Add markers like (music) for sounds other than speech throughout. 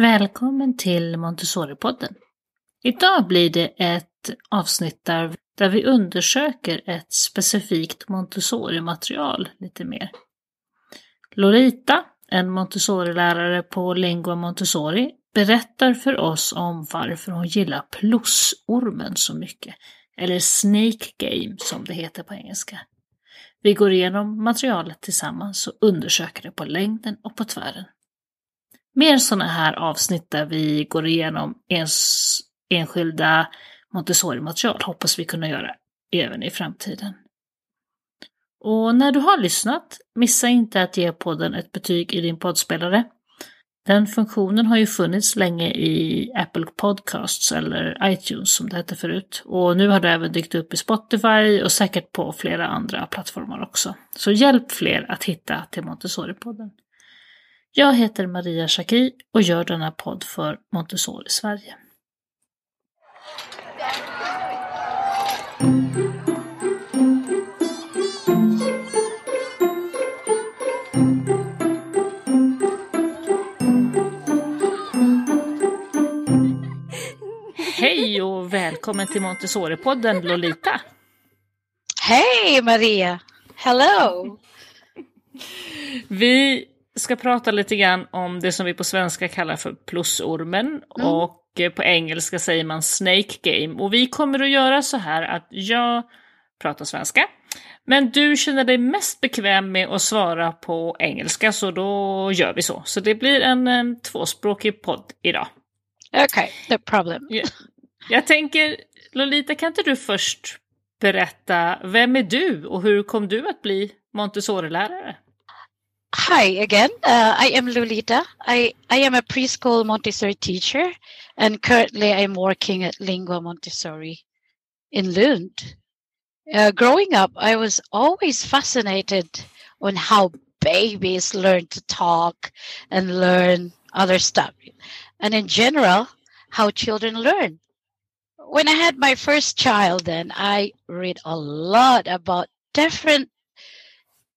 Välkommen till Montessori-podden. Idag blir det ett avsnitt där, där vi undersöker ett specifikt Montessori-material lite mer. Lorita, en Montessori-lärare på Lingua Montessori, berättar för oss om varför hon gillar plusormen så mycket, eller Snake Game som det heter på engelska. Vi går igenom materialet tillsammans och undersöker det på längden och på tvären. Mer sådana här avsnitt där vi går igenom ens enskilda Montessori-material hoppas vi kunna göra även i framtiden. Och när du har lyssnat, missa inte att ge podden ett betyg i din poddspelare. Den funktionen har ju funnits länge i Apple Podcasts eller iTunes som det hette förut. Och nu har det även dykt upp i Spotify och säkert på flera andra plattformar också. Så hjälp fler att hitta till Montessori-podden. Jag heter Maria Schacki och gör denna podd för Montessori Sverige. Hej och välkommen till Montessori-podden Lolita. Hej Maria! Hello! Vi ska prata lite grann om det som vi på svenska kallar för plusormen mm. och på engelska säger man Snake Game. Och vi kommer att göra så här att jag pratar svenska, men du känner dig mest bekväm med att svara på engelska så då gör vi så. Så det blir en, en tvåspråkig podd idag. Okej, okay, no problem. Jag, jag tänker, Lolita, kan inte du först berätta, vem är du och hur kom du att bli Montessori-lärare? Hi again. Uh, I am Lolita. I, I am a preschool Montessori teacher, and currently I'm working at Lingua Montessori in Lund. Uh, growing up, I was always fascinated on how babies learn to talk and learn other stuff, and in general, how children learn. When I had my first child, then I read a lot about different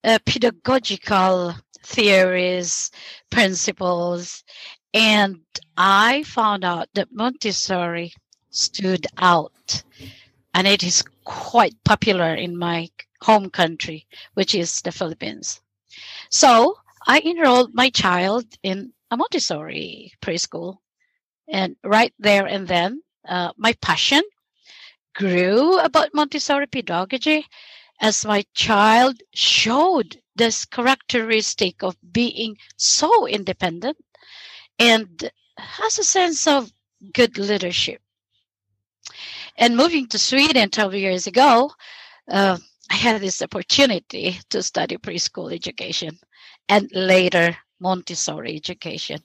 uh, pedagogical theories, principles, and I found out that Montessori stood out, and it is quite popular in my home country, which is the Philippines. So I enrolled my child in a Montessori preschool, and right there and then, uh, my passion grew about Montessori pedagogy as my child showed this characteristic of being so independent and has a sense of good leadership. And moving to Sweden 12 years ago, uh, I had this opportunity to study preschool education and later Montessori education.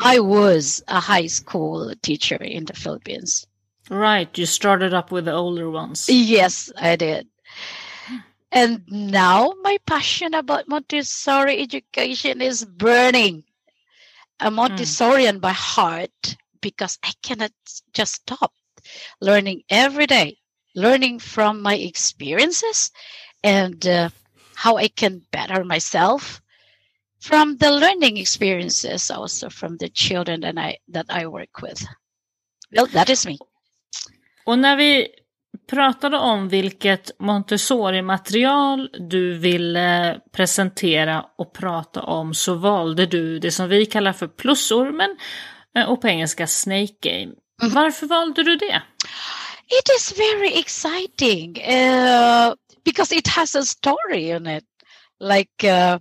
I was a high school teacher in the Philippines. Right, you started up with the older ones. Yes, I did. And now my passion about Montessori education is burning. I'm Montessorian mm. by heart because I cannot just stop learning every day, learning from my experiences and uh, how I can better myself from the learning experiences also from the children that I that I work with. Well, that is me. Och när vi pratade om vilket Montessori-material du ville presentera och prata om så valde du det som vi kallar för plusormen eh, och på engelska Snake Game. Mm. Varför valde du det? It is very exciting uh, because it has a story in it. Like uh,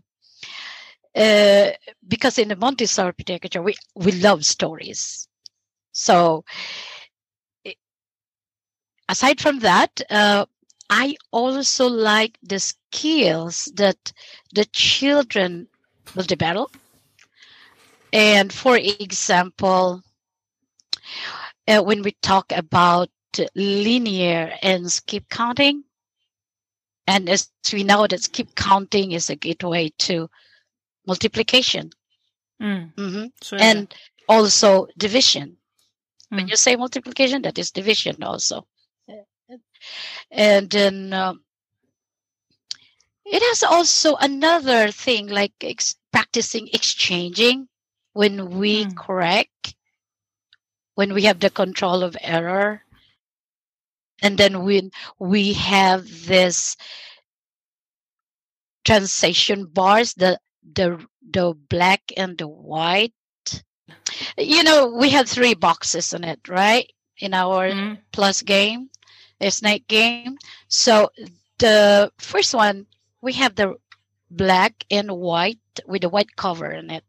uh, because in the Montessori pedagogy we, we love stories. So aside from that, uh, I also like the skills that the children will develop. And for example, uh, when we talk about linear and skip counting, and as we know that skip counting is a gateway to multiplication. Mm. Mm-hmm. So, yeah. And also division. Mm. When you say multiplication, that is division also and then um, it has also another thing like ex- practicing exchanging when we Mm. correct, when we have the control of error, and then when we have this transition bars, the the the black and the white. You know, we have three boxes on it, right? In our Mm. plus game, a snake game. So the first one, we have the black and white with the white cover in it.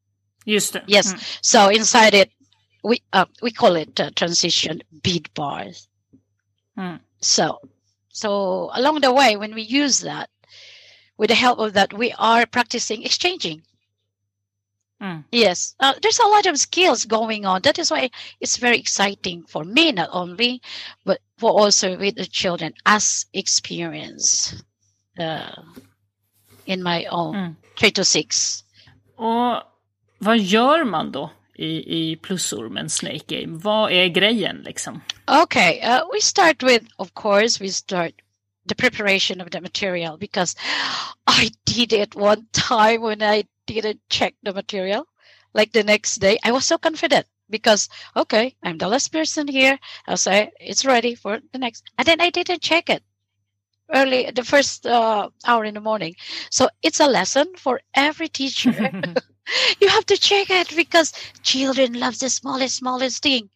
Just det. Yes. Mm. So inside it, we uh, we call it uh, transition bead bars. Mm. So, so along the way, when we use that, with the help of that, we are practicing exchanging. Mm. Yes, uh, there's a lot of skills going on. That is why it's very exciting for me, not only, but for also with the children as experience uh, in my own Mm. three to six. Och vad gör man då i, i plusormen Snake Game? Vad är grejen liksom? Okay, uh, we start with, of course, we start the preparation of the material because I did it one (laughs) time when I didn't check the material. Like the next day, I was so confident because, okay, I'm the last person here. I'll say it's ready for the next. And then I didn't check it early, the first uh, hour in the morning. So it's a lesson for every teacher. (laughs) (laughs) you have to check it because children love the smallest, smallest thing.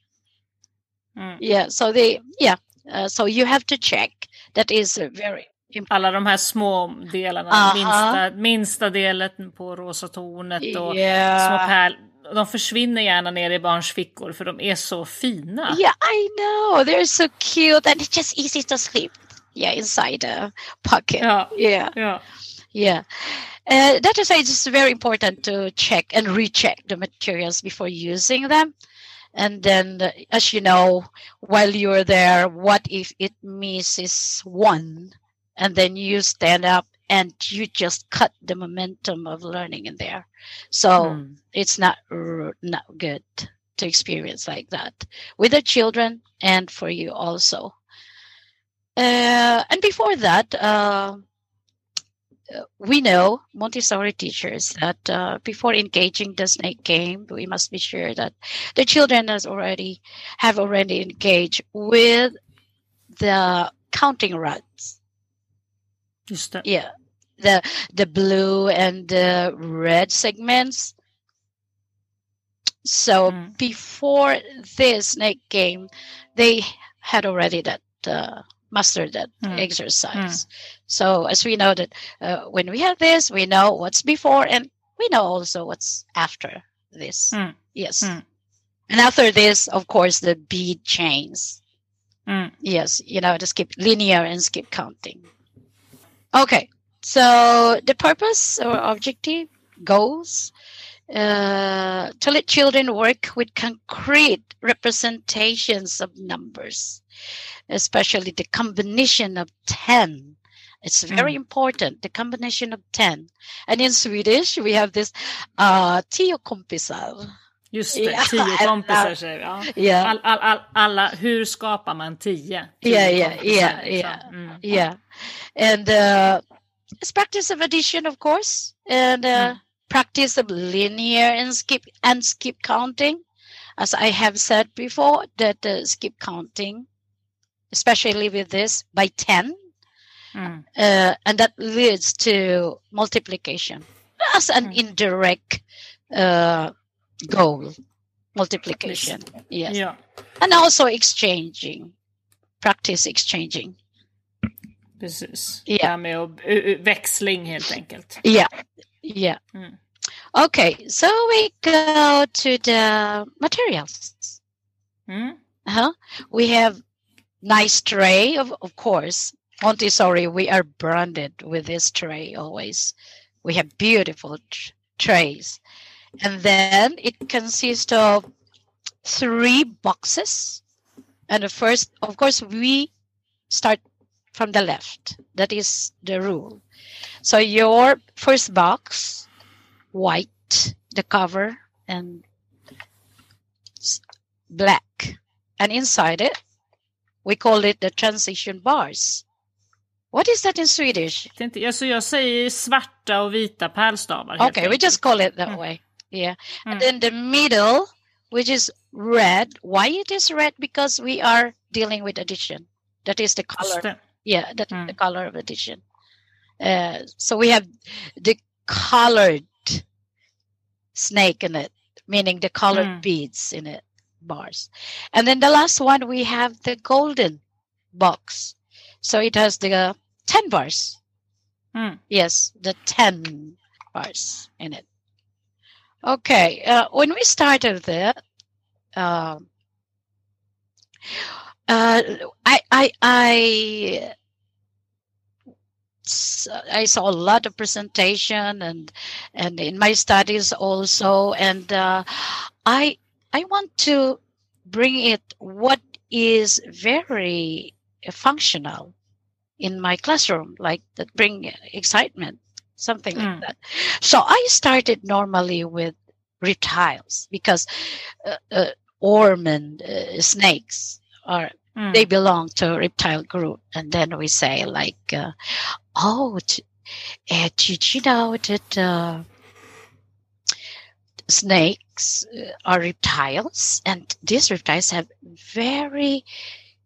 Mm. Yeah, so they, yeah, uh, so you have to check. That is uh, very important. Alla de här små delarna, Aha. minsta, minsta delen på rosa tornet och små Yeah. De försvinner gärna ner i barns fickor för de är så fina. Yeah, I know. They're so cute and it's just easy to slip. Yeah, inside the pocket. Ja, Yeah, ja. yeah. Uh, that is why it's very important to check and recheck the materials before using them. And then, as you know, while you're there, what if it misses one? And then you stand up and you just cut the momentum of learning in there. So Mm. it's not not good to experience like that with the children and for you also. Uh, and before that, uh, we know Montessori teachers that uh, before engaging the snake game, we must be sure that the children has already have already engaged with the counting rods. Just det. Yeah, the the blue and the red segments. So Mm. before this snake game, they had already that uh, mastered that Mm. exercise. So as we know that uh, when we have this, we know what's before, and we know also what's after this. Mm. Yes, Mm. and after this, of course, the bead chains. Mm. Yes, you know, just keep linear and skip counting. Okay, so the purpose or objective goals uh, to let children work with concrete representations of numbers, especially the combination of 10. It's very Mm. important, the combination of 10. And in Swedish, we have this uh, tio kompisar. Just det, Ja, tio (laughs) alla- kompisar säger vi. Ja. Yeah. All, all, all, alla, hur skapar man tio? Tio Yeah, yeah, yeah, yeah. Mm. yeah and uh it's practice of addition of course and uh, Mm. practice of linear and skip and skip counting as i have said before that uh, skip counting especially with this by 10 Mm. uh, and that leads to multiplication as an Mm. indirect uh, goal multiplication yes Ja, and also exchanging practice exchanging precis. Ja. Det här med att, växling helt enkelt. Yeah, yeah. Mm. Okay, so we go to the materials. Mm. Uh-huh. We have nice tray, of, of course. Montessori, we are branded with this tray always. We have beautiful tr- trays. And then it consists of three boxes. And the first, of course, we start from the left. That is the rule. So your first box, white, the cover, and black. And inside it, we call it the transition bars. What is that in Swedish? Alltså jag säger svarta och vita pärlstavar. Okay, we just call it that Mm. way. Yeah. Mm. And then the middle, which is red. Why it is red? Because we are dealing with addition. That is the color. Yeah, that is Mm. the color of addition. Uh, so we have the colored snake in it, meaning the colored Mm. beads in it, bars. And then the last one, we have the golden box. So it has the uh, 10 bars. Mm. Yes, the 10 bars in it. Okay, uh, when we started that, um, uh, I, I, I, I saw a lot of presentation and and in my studies also, and uh, I I want to bring it what is very functional in my classroom, like that bring excitement, something like Mm. that. So I started normally with reptiles because uh, uh, orm and uh, snakes are Mm. they belong to reptile group and then we say like uh, oh t- uh, did you know that uh, snakes uh, are reptiles and these reptiles have very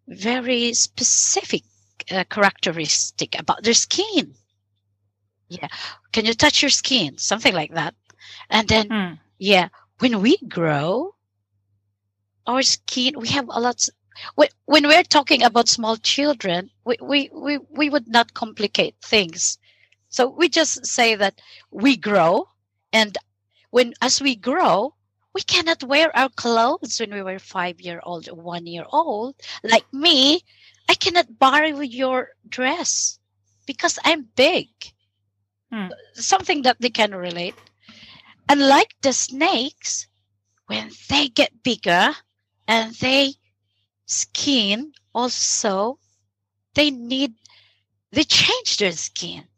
very specific uh, characteristic about their skin yeah can you touch your skin something like that and then Mm. yeah, when we grow, our skin, we have a lot. When, when we're talking about small children, we, we, we, we would not complicate things. So we just say that we grow, and when as we grow, we cannot wear our clothes when we were five year old or one year old. Like me, I cannot borrow your dress because I'm big. Hmm. Something that they can relate. And like the snakes, when they get bigger and they skin also, they need, they change their skin.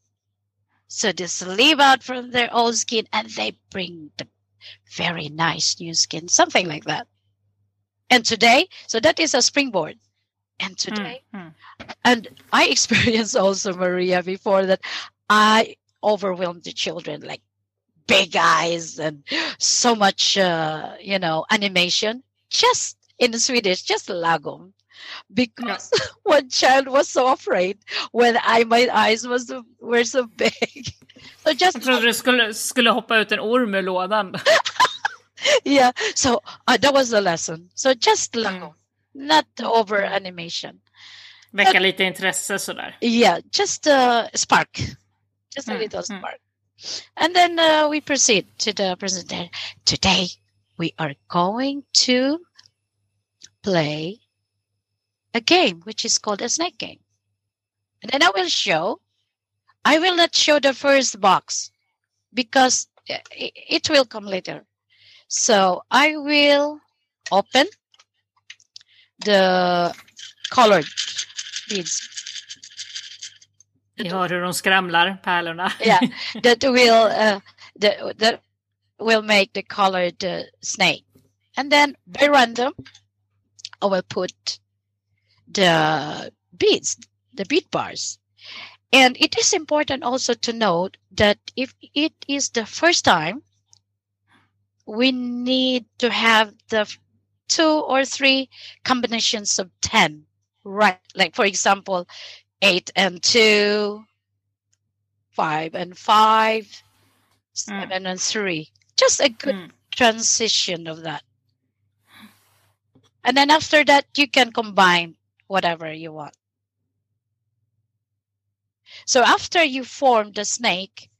So they sleeve out from their old skin and they bring the very nice new skin, something like that. And today, so that is a springboard. And today, Mm. and I (laughs) experienced also Maria before that I overwhelmed the children like big eyes and so much uh, you know animation just in Swedish just lagom because (laughs) one child was so afraid when I my eyes was so, were so big (laughs) so just Jag trodde det skulle, skulle hoppa ut en orm ur lådan. (laughs) yeah so uh, that was the lesson so just lagom not over Mm. animation Väcka lite intresse sådär. yeah just a spark just a Mm, little mm. spark and then uh, we proceed to the presentation today we are going to play a game which is called a snake game and then i will show i will not show the first box because i- it will come later so i will open the colored beads Vi hör hur de skramlar, pärlorna. Yeah. (laughs) that will uh, that, that will make the colored uh, snake and then by random i will put the beads the bead bars. And it is important also to note that if it is the first time we need to have the two or three combinations of 10 right? Like for example 8 and 2 5 and 5 7 and 3 just a good Mm. transition of that and then after that you can combine whatever you want. So after you form the snake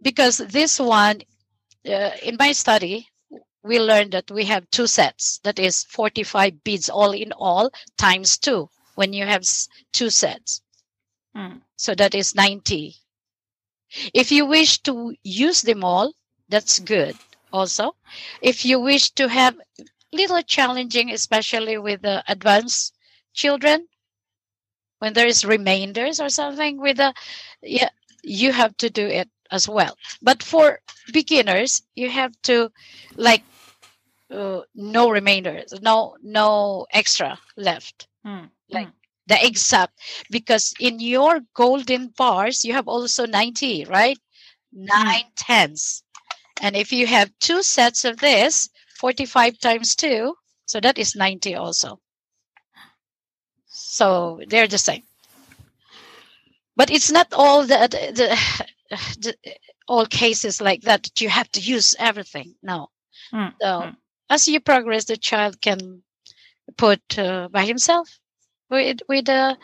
because this one uh, in my study we learned that we have two sets. That is 45 beads all in all times two when you have two sets. Mm. so that is 90 if you wish to use them all that's good also. If you wish to have little challenging especially with the advanced children. When there is remainders or something with the yeah you have to do it as well. But for beginners you have to like uh, no remainders no no extra left. Mm. Like- Mm. the exact because in your golden bars you have also 90 right? Nine tens. And if you have two sets of this, 45 times 2, so that is 90 also. So they're the same. But it's not all the, the, the, (sighs) all cases like that, that you have to use everything. No. Mm, So mm. as you progress, the child can put uh, by himself with with a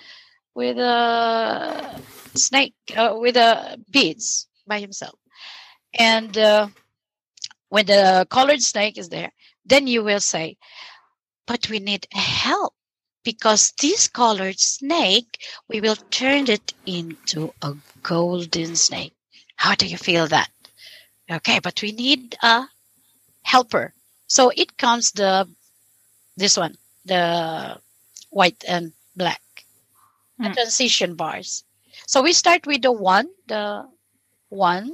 with a snake uh, with a beads by himself, and uh, when the colored snake is there, then you will say, "But we need help." Because this colored snake, we will turn it into a golden snake. How do you feel that? Okay, but we need a helper. So it comes the this one, the white and black, the Mm. transition bars. So we start with the one, the one.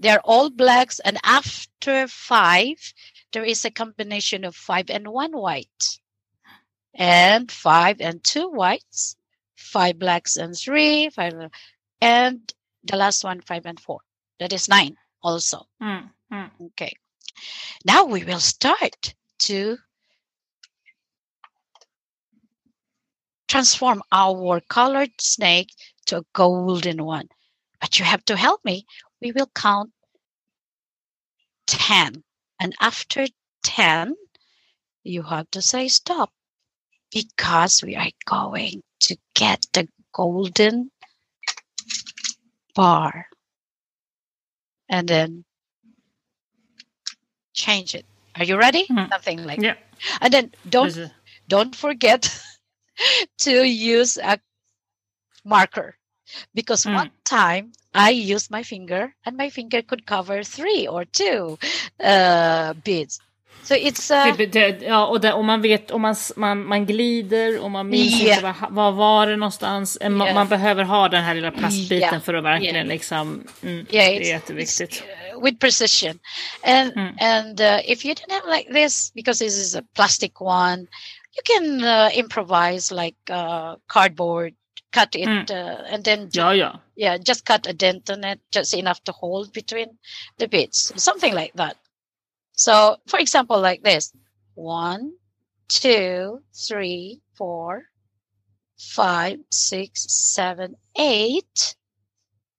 They're all blacks, and after five, there is a combination of five and one white, and five and two whites, five blacks and three, five, and the last one, five and four. That is nine also. Mm, mm. Okay. Now we will start to transform our colored snake to a golden one. But you have to help me. We will count 10. And after 10, you have to say stop because we are going to get the golden bar. And then change it. Are you ready? Mhm. Something like Yeah. And then don't don't forget (laughs) to use a marker because Mm. one time I used my finger and my finger could cover three or two uh, beads. So it's uh, Det, det, ja, och, det, och man vet, och man, man, man glider och man minns Ja. inte var, var var det någonstans. Man, Ja. man behöver ha den här lilla plastbiten Ja. för att verkligen liksom, mm, yeah, det är jätteviktigt. uh, with precision. And Mm. and uh, if you don't have like this, because this is a plastic one, you can uh, improvise like uh, cardboard, cut it, Mm. uh, and then Ja, ja. yeah, just cut a dent on it, just enough to hold between the bits, something like that. So, for example, like this one, two, three, four, five, six, seven, eight,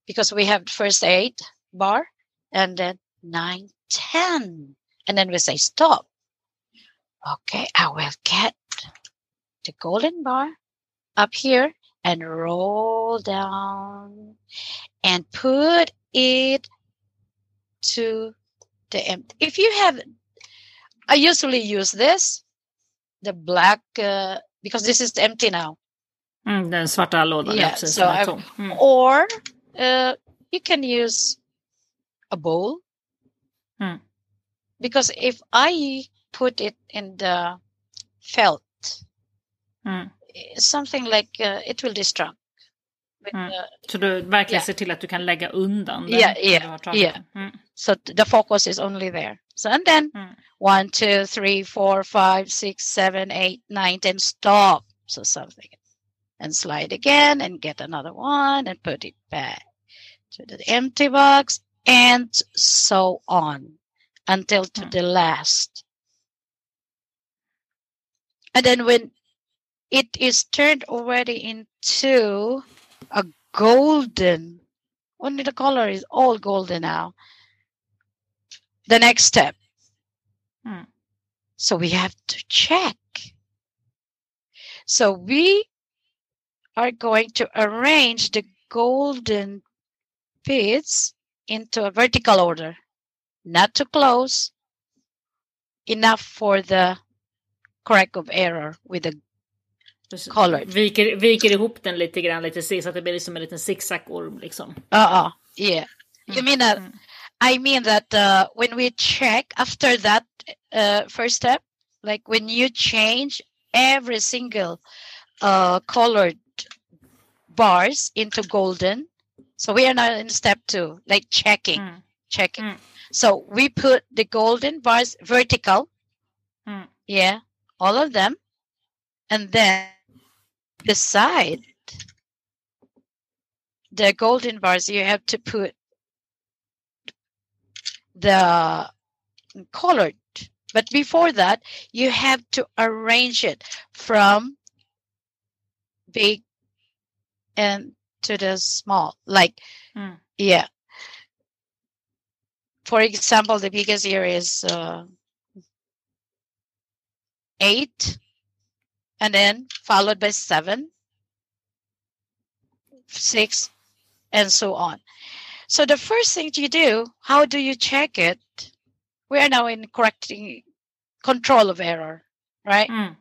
because we have first eight bar, and then nine, ten, and then we say stop. Okay, I will get the golden bar up here and roll down and put it to the empty. If you have, I usually use this, the black, uh, because this is empty now. Mm, den svarta lådan, Yeah, precis. so I- Mm. Or uh, you can use a bowl. Mm. Because if I put it in the felt, Mm. Something like uh, it will destruct. With, Mm. uh, Så du verkligen Ja. ser till att du kan lägga undan den. Ja, när ja, du har tagit Mm. so the focus is only there. So and then Mm. one, two, three, four, five, six, seven, eight, nine, ten, stop. So something. And slide again and get another one and put it back to the empty box and so on until to Mm. the last. And then when it is turned already into a golden, only the color is all golden now. The next step. Mm. So we have to check. So we are going to arrange the golden beads into a vertical order, not too close, enough for the correct of error with the Colored. Viker, viker ihop den lite grann, lite så att det blir liksom en liten zigzag-orm. Liksom. uh-uh yeah you Mm, mean that mm. i mean that uh, when we check after that uh, first step like when you change every single uh, colored bars into golden so we are now in step two like checking Mm. checking Mm. so we put the golden bars vertical Mm. yeah all of them and then beside the golden bars you have to put the colored. But before that, you have to arrange it from big and to the small. Like, Mm. yeah. For example, the biggest here is uh, eight, and then followed by seven, six, and so on. So the first thing you do, how do you check it? We are now in correcting control of error, right? Mm.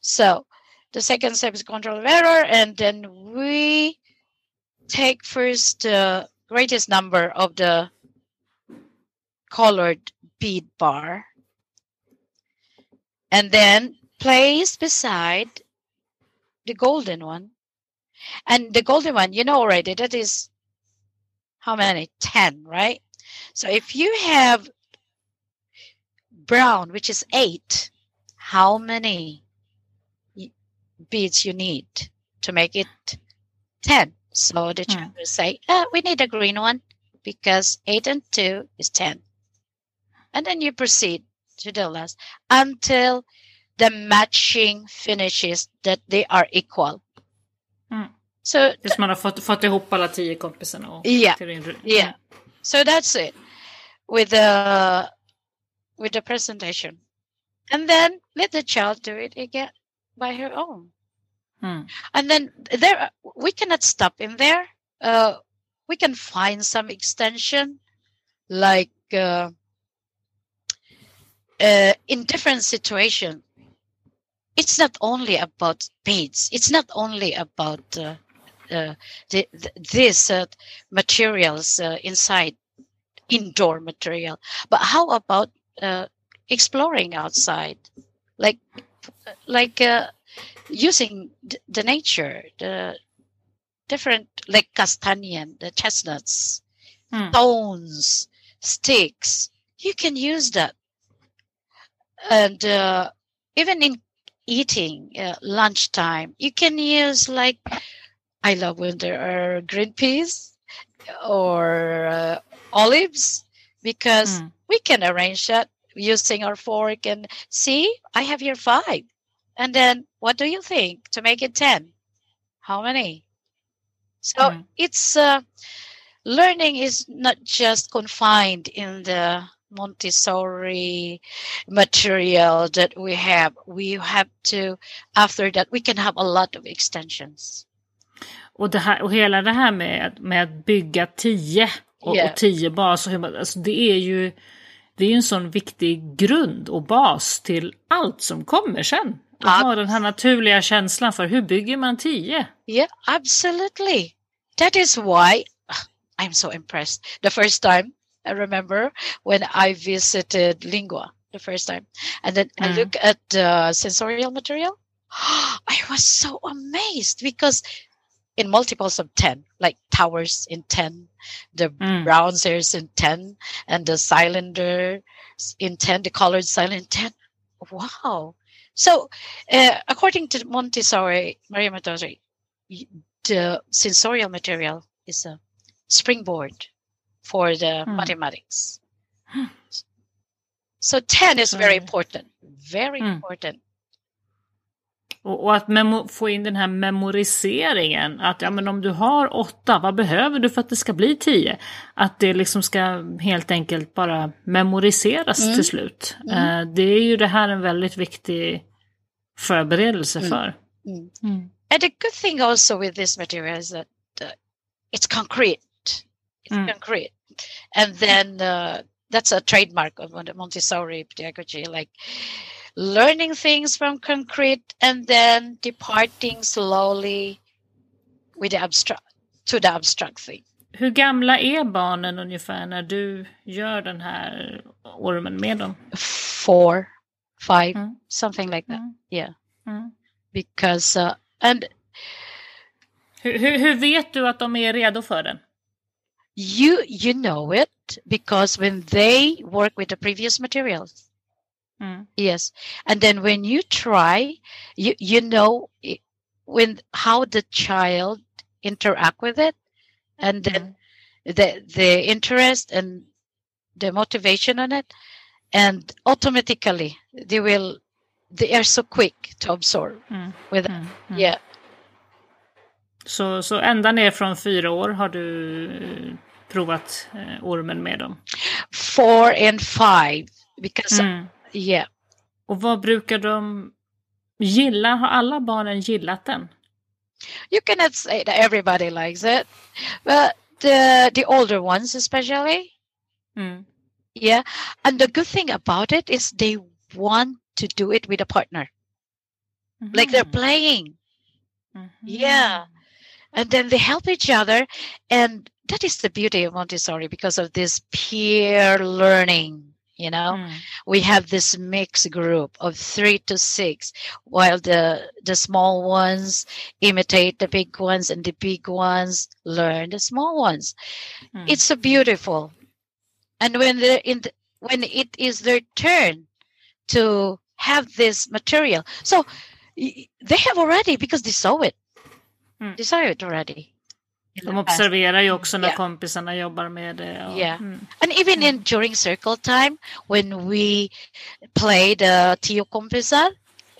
So the second step is control of error, and then we take first the greatest number of the colored bead bar, and then place beside the golden one. And the golden one, you know already, that is how many? 10, right? So if you have brown, which is 8, how many beads you need to make it 10? So the Hmm. child will say, uh, we need a green one because 8 and 2 is 10. And then you proceed to the last until the matching finishes that they are equal. Mm. So Tills man har fått, fått ihop alla tio kompisarna. Och Yeah. till Yeah. so that's it with the with the presentation and then let the child do it again by her own Mm. and then there we cannot stop in there uh, we can find some extension like uh, uh, in different situation it's not only about beads it's not only about uh, uh, the, the, this uh, materials uh, inside indoor material. But how about uh, exploring outside? Like like uh, using d- the nature the different like castanian the chestnuts Mm. stones sticks. You can use that. And uh, even in eating uh, lunchtime you can use like i love when there are green peas or uh, olives because Mm. we can arrange that using our fork and see i have here five and then what do you think to make it 10 how many so Mm. it's uh, learning is not just confined in the montessori material that we have we have to after that we can have a lot of extensions Och, det här, och hela det här med, med att bygga tio och, Yeah. och tio bas, och hur alltså det är ju det är en sån viktig grund och bas till allt som kommer sen. Att ha den här naturliga känslan för hur bygger man tio? Yeah, absolutely. That is why I'm so impressed. The first time I remember when I visited Lingua the first time, and then I Mm. look at the sensorial material. (gasps) I was so amazed because in multiples of 10, like towers in 10, the Mm. brown stairs in 10, and the cylinder in 10, the colored cylinder in 10. Wow. So, uh, according to Montessori, Maria Montessori, the sensorial material is a springboard for the Hmm. mathematics. So 10 is very Mm. important. Very Mm. important. Och, och att få in den här memoriseringen. Att ja, men om du har åtta, vad behöver du för att det ska bli tio? Att det liksom ska helt enkelt bara memoriseras Mm. till slut. Mm. Eh, det är ju det här en väldigt viktig förberedelse Mm. för. Mm. Mm. And a good thing also with this material is that uh, it's concrete. It's Mm. concrete. And then uh, that's a trademark of Montessori pedagogy, like learning things from concrete and then departing slowly with the abstract to the abstract thing. Hur gamla är barnen ungefär när du gör den här ormen med dem? Four, five, Mm. something like that. Mm. Yeah. Mm. Because uh, and Hur, hur, hur vet du att de är redo för den? You you know it because when they work with the previous materials Mm. yes and then when you try you you know i- when how the child interact with it and then Mm. the the interest and the motivation on it, and automatically they will they are so quick to absorb Mm. with Mm. Yeah Så, så ända ner från fyra år har du provat eh, ormen med dem? four and five because Mm. yeah Och vad brukar de gilla? Har alla barnen gillat den? you cannot say that everybody likes it but the the older ones especially Mm. yeah and the good thing about it is they want to do it with a partner like they're Mhm. playing Mhm. Yeah. and then they help each other and that is the beauty of montessori because of this peer learning you know Mm. we have this mixed group of three to six while the the small ones imitate the big ones and the big ones learn the small ones Mm. it's so beautiful and when they're in the, when it is their turn to have this material so they have already because they saw it Mm. they saw it already De observerar ju också när Yeah. kompisarna jobbar med det. och- Yeah. Mm. And even in during circle time, when we play the Tio Kompisar,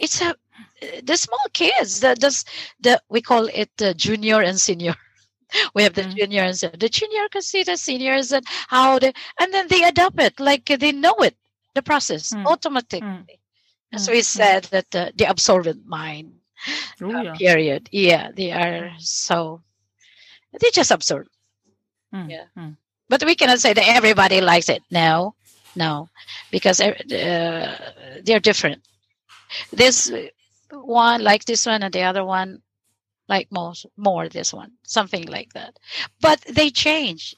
it's a the small kids. The, the the we call it the junior and senior. (laughs) We have the Mm. junior and. The junior can see the seniors and how they and then they adopt it like they know it, the process Mm. automatically. Mm. So Mm. it's said that the, the absorbent mind Oh, uh, period. Yeah, they are so they just absurd. Mm. yeah. Mm. But we cannot say that everybody likes it. No, no, because uh, they're different. This one like this one, and the other one like most more this one, something like that. But they change.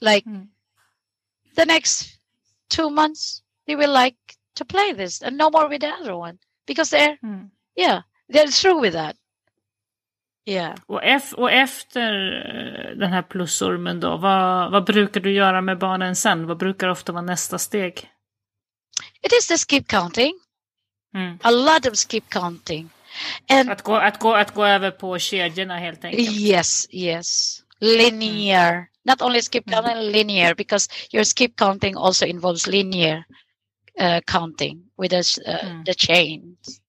Like Mm. the next two months, they will like to play this, and no more with the other one because they're Mm. yeah they're through with that. Yeah. Och, och efter eh, den här plusormen då, vad, vad brukar du göra med barnen sen? Vad brukar ofta vara nästa steg? It is the skip counting. Mm. A lot of skip counting. And Att, gå, att, gå, att gå över på kedjorna helt enkelt? Yes, yes. Linear. Not only skip Mm. counting, linear, because your skip counting also involves linear uh, counting with the, uh, Mm. the chains.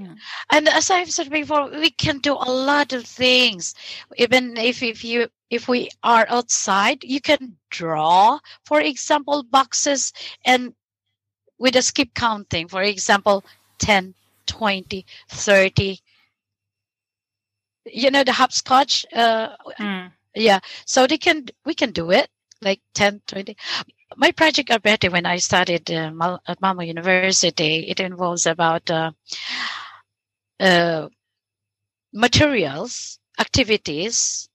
Mm. And as I've said before, we can do a lot of things. Even if, if you if we are outside, you can draw, for example, boxes and with a skip counting, for example, 10, 20, 30. You know the hopscotch uh, Mm. yeah so they can we can do it like 10 20 my project already when i studied uh, at Malmo university it involves about uh, uh, materials activities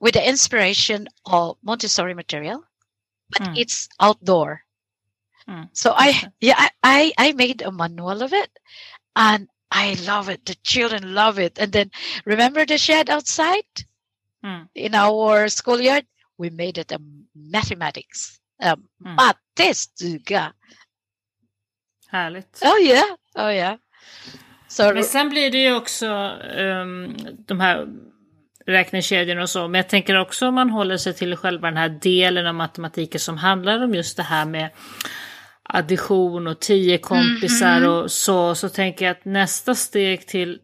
with the inspiration of montessori material but Mm. it's outdoor Mm. so i yeah I, I made a manual of it and i love it the children love it and then remember the shed outside Mm. in our schoolyard, we made it a mathematics. Um, Mm. Mattestuga. Härligt. Oh yeah, oh yeah. So Men sen blir det ju också ehm, de här räknekedjorna och så. Men jag tänker också om man håller sig till själva den här delen av matematiken som handlar om just det här med addition och tio kompisar Mhm. och så. Så tänker jag att nästa steg till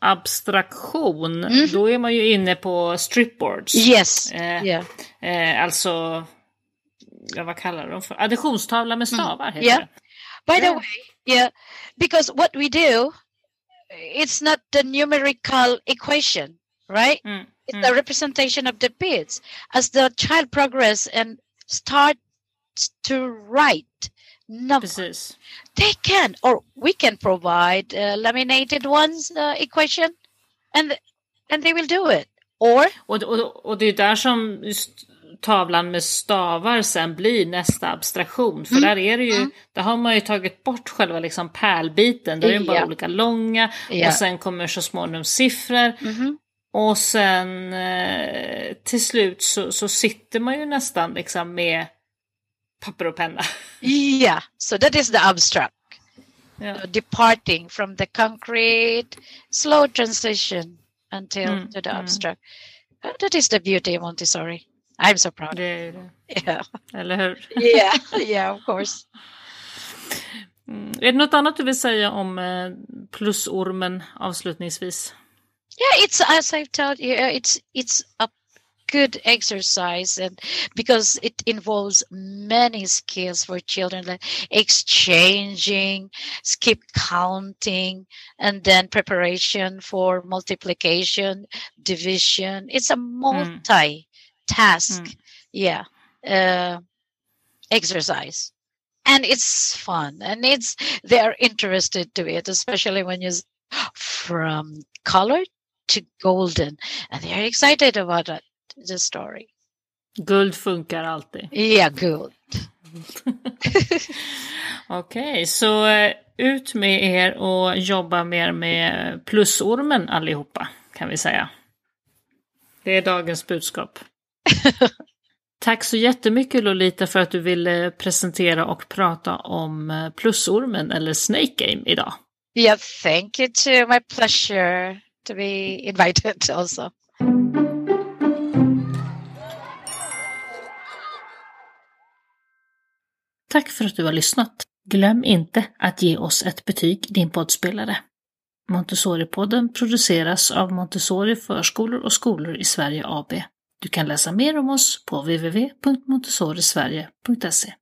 abstraktion, Mhm. då är man ju inne på stripboards. yes, Eh, yeah, eh, alltså, ja, vad kallar de för? Additionstavla med stavar heter Yeah. det. By the Yeah. way, yeah, because what we do, it's not the numerical equation, right? Mm. It's Mm. the representation of the bits. As the child progress and starts to write numbers, they can or we can provide uh, laminated ones uh, equation and and they will do it or Och, och, och det är där som just tavlan med stavar sen blir nästa abstraktion. För Mm, där är det ju, mm. där har man ju tagit bort själva liksom pärlbiten. Där är det bara Ja. olika långa Ja. och sen kommer så småningom siffror. Mhm. Och sen eh, till slut så, så sitter man ju nästan liksom med papper och penna. yeah so that is the abstract Ja. uh, departing from the concrete slow transition until Mm, to the mm. abstract Uh, that is the beauty of montessori I'm so proud. Det är det. Yeah, Eller hur? yeah, (laughs) yeah, of course. Mm. Är det något annat du vill säga om eh, plusormen avslutningsvis? Yeah, it's as I've told you, uh, it's it's a good exercise, and because it involves many skills for children, like exchanging, skip counting, and then preparation for multiplication, division. It's a multi-task, Mm. yeah, uh, exercise. And it's fun, and it's they're interested to it, especially when you from color to golden, and they're excited about it, the story. Guld funkar alltid. Yeah, good. (laughs) Okej, så eh, ut med er och jobba mer med plusormen allihopa, kan vi säga. Det är dagens budskap. (laughs) Tack så jättemycket Lolita för att du ville presentera och prata om eh, plusormen eller Snake Game idag. Yeah, thank you too. My pleasure to be invited (laughs) also. Tack för att du har lyssnat. Glöm inte att ge oss ett betyg i din poddspelare. Montessori-podden produceras av Montessori förskolor och skolor i Sverige AB. Du kan läsa mer om oss på www.montessorisverige.se.